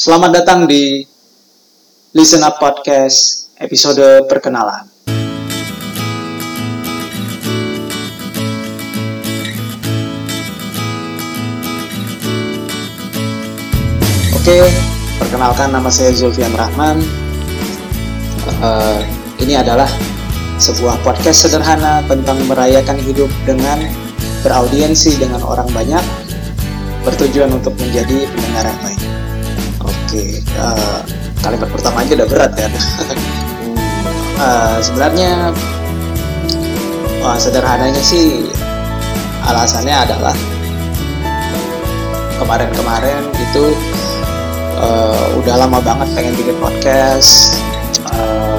Selamat datang di Listen Up Podcast episode perkenalan. Oke, perkenalkan nama saya Zulfian Rahman. Uh, ini adalah sebuah podcast sederhana tentang merayakan hidup dengan beraudiensi dengan orang banyak, bertujuan untuk menjadi pendengar yang baik. Oke, uh, kalimat pertama aja udah berat ya. uh, sebenarnya uh, sederhananya sih alasannya adalah kemarin-kemarin itu uh, udah lama banget pengen bikin podcast uh,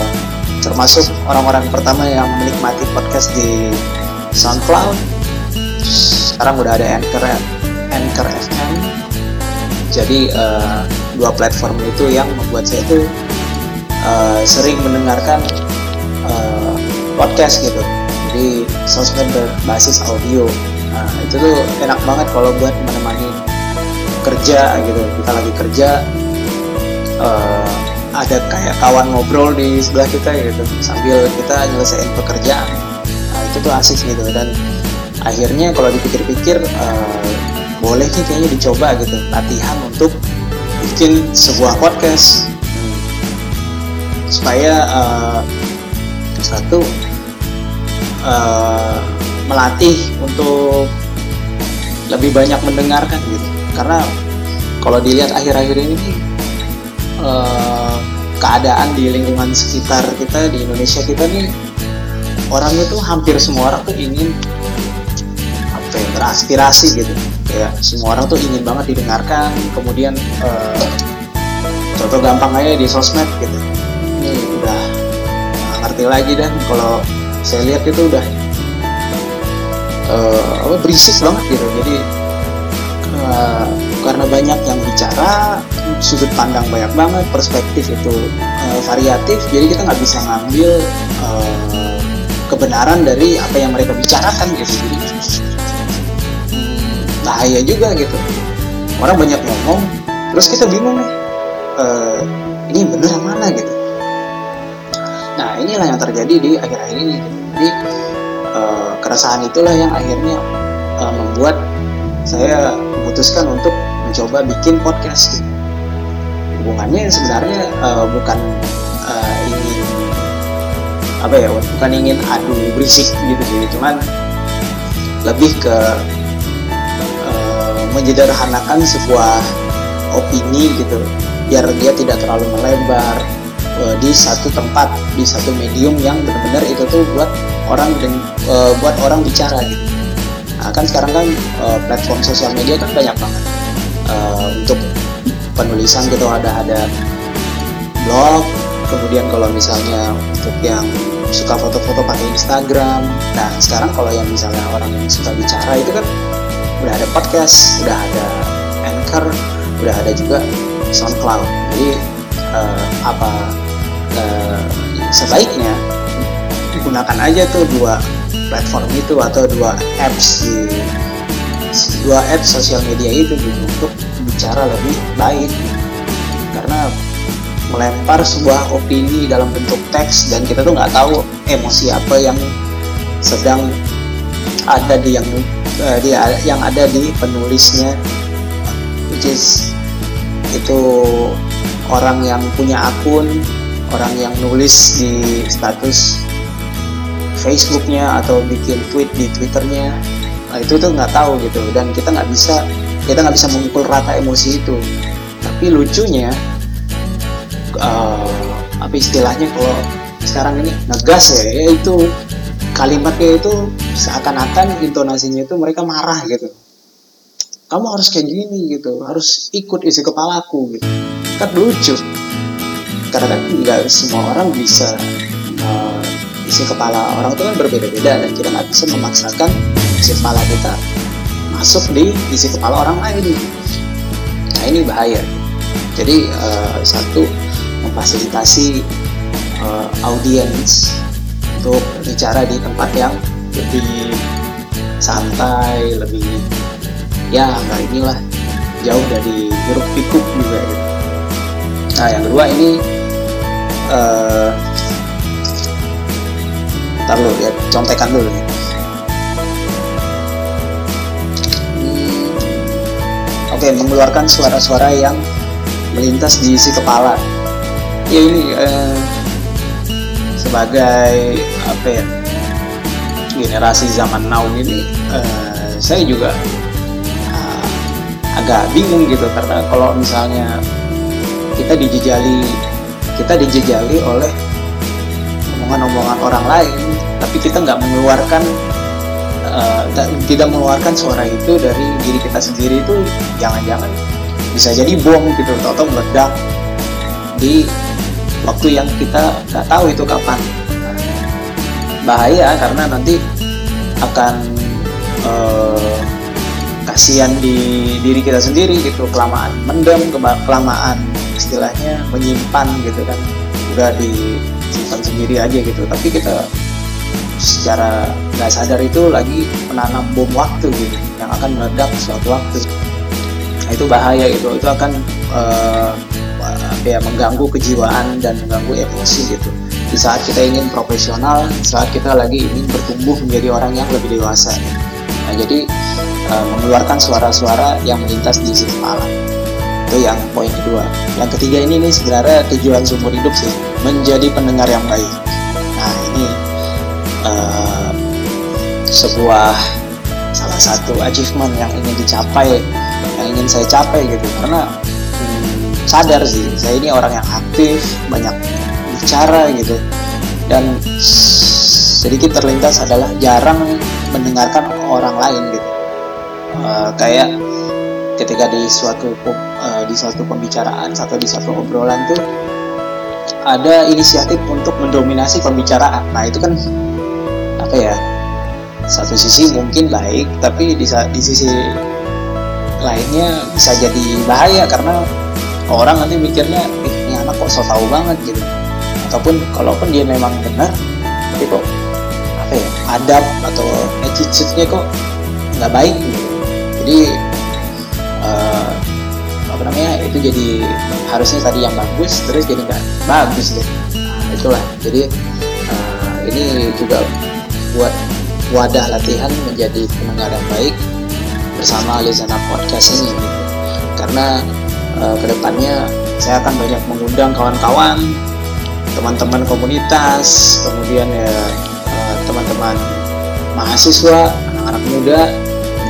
termasuk orang-orang pertama yang menikmati podcast di SoundCloud sekarang udah ada Anchor Anchor FM jadi uh, dua platform itu yang membuat saya tuh uh, sering mendengarkan uh, podcast gitu. Jadi sosmed berbasis audio. Nah itu tuh enak banget kalau buat menemani kerja gitu. Kita lagi kerja uh, ada kayak kawan ngobrol di sebelah kita gitu. Sambil kita nyelesain pekerjaan. Nah, itu tuh asik gitu. Dan akhirnya kalau dipikir-pikir uh, boleh nih kayaknya dicoba gitu. Latihan untuk bikin sebuah podcast. Supaya uh, satu uh, melatih untuk lebih banyak mendengarkan gitu. Karena kalau dilihat akhir-akhir ini uh, keadaan di lingkungan sekitar kita di Indonesia kita nih orang itu hampir semua orang tuh ingin apa ya, beraspirasi gitu. Ya semua orang tuh ingin banget didengarkan kemudian uh, contoh gampang aja di sosmed gitu. Ini udah ngerti lagi dan kalau saya lihat itu udah uh, berisik banget gitu. Jadi uh, karena banyak yang bicara sudut pandang banyak banget perspektif itu uh, variatif jadi kita nggak bisa ngambil uh, kebenaran dari apa yang mereka bicarakan gitu. Jadi bahaya juga gitu orang banyak ngomong terus kita bingung nih uh, ini bener mana gitu nah inilah yang terjadi di akhir-akhir ini gitu. jadi uh, keresahan itulah yang akhirnya uh, membuat saya memutuskan untuk mencoba bikin podcast gitu. hubungannya sebenarnya uh, bukan uh, ingin apa ya bukan ingin adu berisik gitu sih cuman lebih ke menyederhanakan sebuah opini gitu biar dia tidak terlalu melebar uh, di satu tempat di satu medium yang benar-benar itu tuh buat orang dan uh, buat orang bicara gitu. Nah kan sekarang kan uh, platform sosial media kan banyak banget. Uh, untuk penulisan gitu ada ada blog kemudian kalau misalnya untuk yang suka foto-foto pakai Instagram. Nah sekarang kalau yang misalnya orang yang suka bicara itu kan udah ada podcast udah ada Anchor udah ada juga SoundCloud. Jadi uh, apa uh, sebaiknya gunakan aja tuh dua platform itu atau dua apps di dua apps sosial media itu gitu untuk bicara lebih baik. Karena melempar sebuah opini dalam bentuk teks dan kita tuh nggak tahu emosi apa yang sedang ada di yang uh, di yang ada di penulisnya which is itu orang yang punya akun orang yang nulis di status Facebooknya atau bikin tweet di Twitternya. Nah, itu tuh nggak tahu gitu. Dan kita nggak bisa kita nggak bisa memukul rata emosi itu. Tapi lucunya uh, apa istilahnya kalau sekarang ini ngegas ya itu kalimatnya itu seakan-akan intonasinya itu mereka marah gitu. Kamu harus kayak gini gitu harus ikut isi kepalaku gitu. Kan lucu. Karena kan nggak semua orang bisa uh, isi kepala orang itu kan berbeda-beda dan kita nggak bisa memaksakan isi kepala kita masuk di isi kepala orang lain. Nah ini bahaya. Jadi uh, satu memfasilitasi uh, audiens untuk bicara di tempat yang lebih santai, lebih ya nggak inilah jauh dari hiruk pikuk juga gitu. nah yang kedua ini uh, ntar lihat contekan dulu nih hmm, oke okay, mengeluarkan suara-suara yang melintas di isi kepala ya ini uh, sebagai apa ya generasi zaman now ini uh, saya juga uh, agak bingung gitu. Karena kalau misalnya kita dijejali kita dijejali oleh omongan-omongan orang lain tapi kita nggak mengeluarkan uh, tidak mengeluarkan suara itu dari diri kita sendiri itu jangan-jangan bisa jadi bom gitu atau meledak di waktu yang kita nggak tahu itu kapan. Bahaya karena nanti akan uh, kasihan di diri kita sendiri gitu. Kelamaan mendem kelamaan istilahnya menyimpan gitu kan. Udah disimpan sendiri aja gitu. Tapi kita secara nggak sadar itu lagi menanam bom waktu gitu yang akan meledak suatu waktu. Nah, itu bahaya itu itu akan uh, ya mengganggu kejiwaan dan mengganggu emosi gitu. Di saat kita ingin profesional saat kita lagi ingin bertumbuh menjadi orang yang lebih dewasa. Nah jadi uh, mengeluarkan suara-suara yang melintas di sisi malam itu yang poin kedua. Yang ketiga ini nih sebenarnya tujuan seumur hidup sih menjadi pendengar yang baik. Nah ini uh, sebuah salah satu achievement yang ingin dicapai yang ingin saya capai gitu. Karena sadar sih saya ini orang yang aktif banyak bicara gitu. Dan sedikit terlintas adalah jarang mendengarkan orang lain gitu. Uh, kayak ketika di suatu uh, di suatu pembicaraan atau di suatu obrolan tuh ada inisiatif untuk mendominasi pembicaraan. Nah itu kan apa ya? Satu sisi mungkin baik tapi di, di sisi lainnya bisa jadi bahaya karena orang nanti mikirnya eh, ini anak kok so tau banget gitu. Ataupun kalaupun dia memang benar tapi kok apa ya adab atau attitude-nya kok nggak baik gitu. Jadi uh, apa namanya itu jadi harusnya tadi yang bagus terus jadi nggak bagus deh. Nah, itulah. Jadi uh, ini juga buat wadah latihan menjadi pendengar yang baik bersama Lizana Podcast ini gitu. karena uh, ke depannya saya akan banyak mengundang kawan-kawan teman-teman komunitas kemudian ya uh, teman-teman mahasiswa anak-anak muda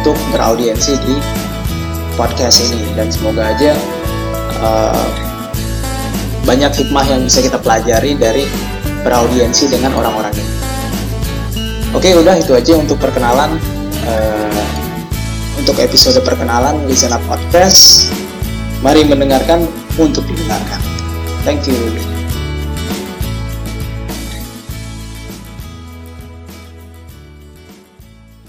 untuk beraudiensi di podcast ini dan semoga aja uh, banyak hikmah yang bisa kita pelajari dari beraudiensi dengan orang-orang ini. Oke, udah itu aja untuk perkenalan. Uh, untuk episode perkenalan Listen Up Podcast. Mari mendengarkan untuk didengarkan. Thank you.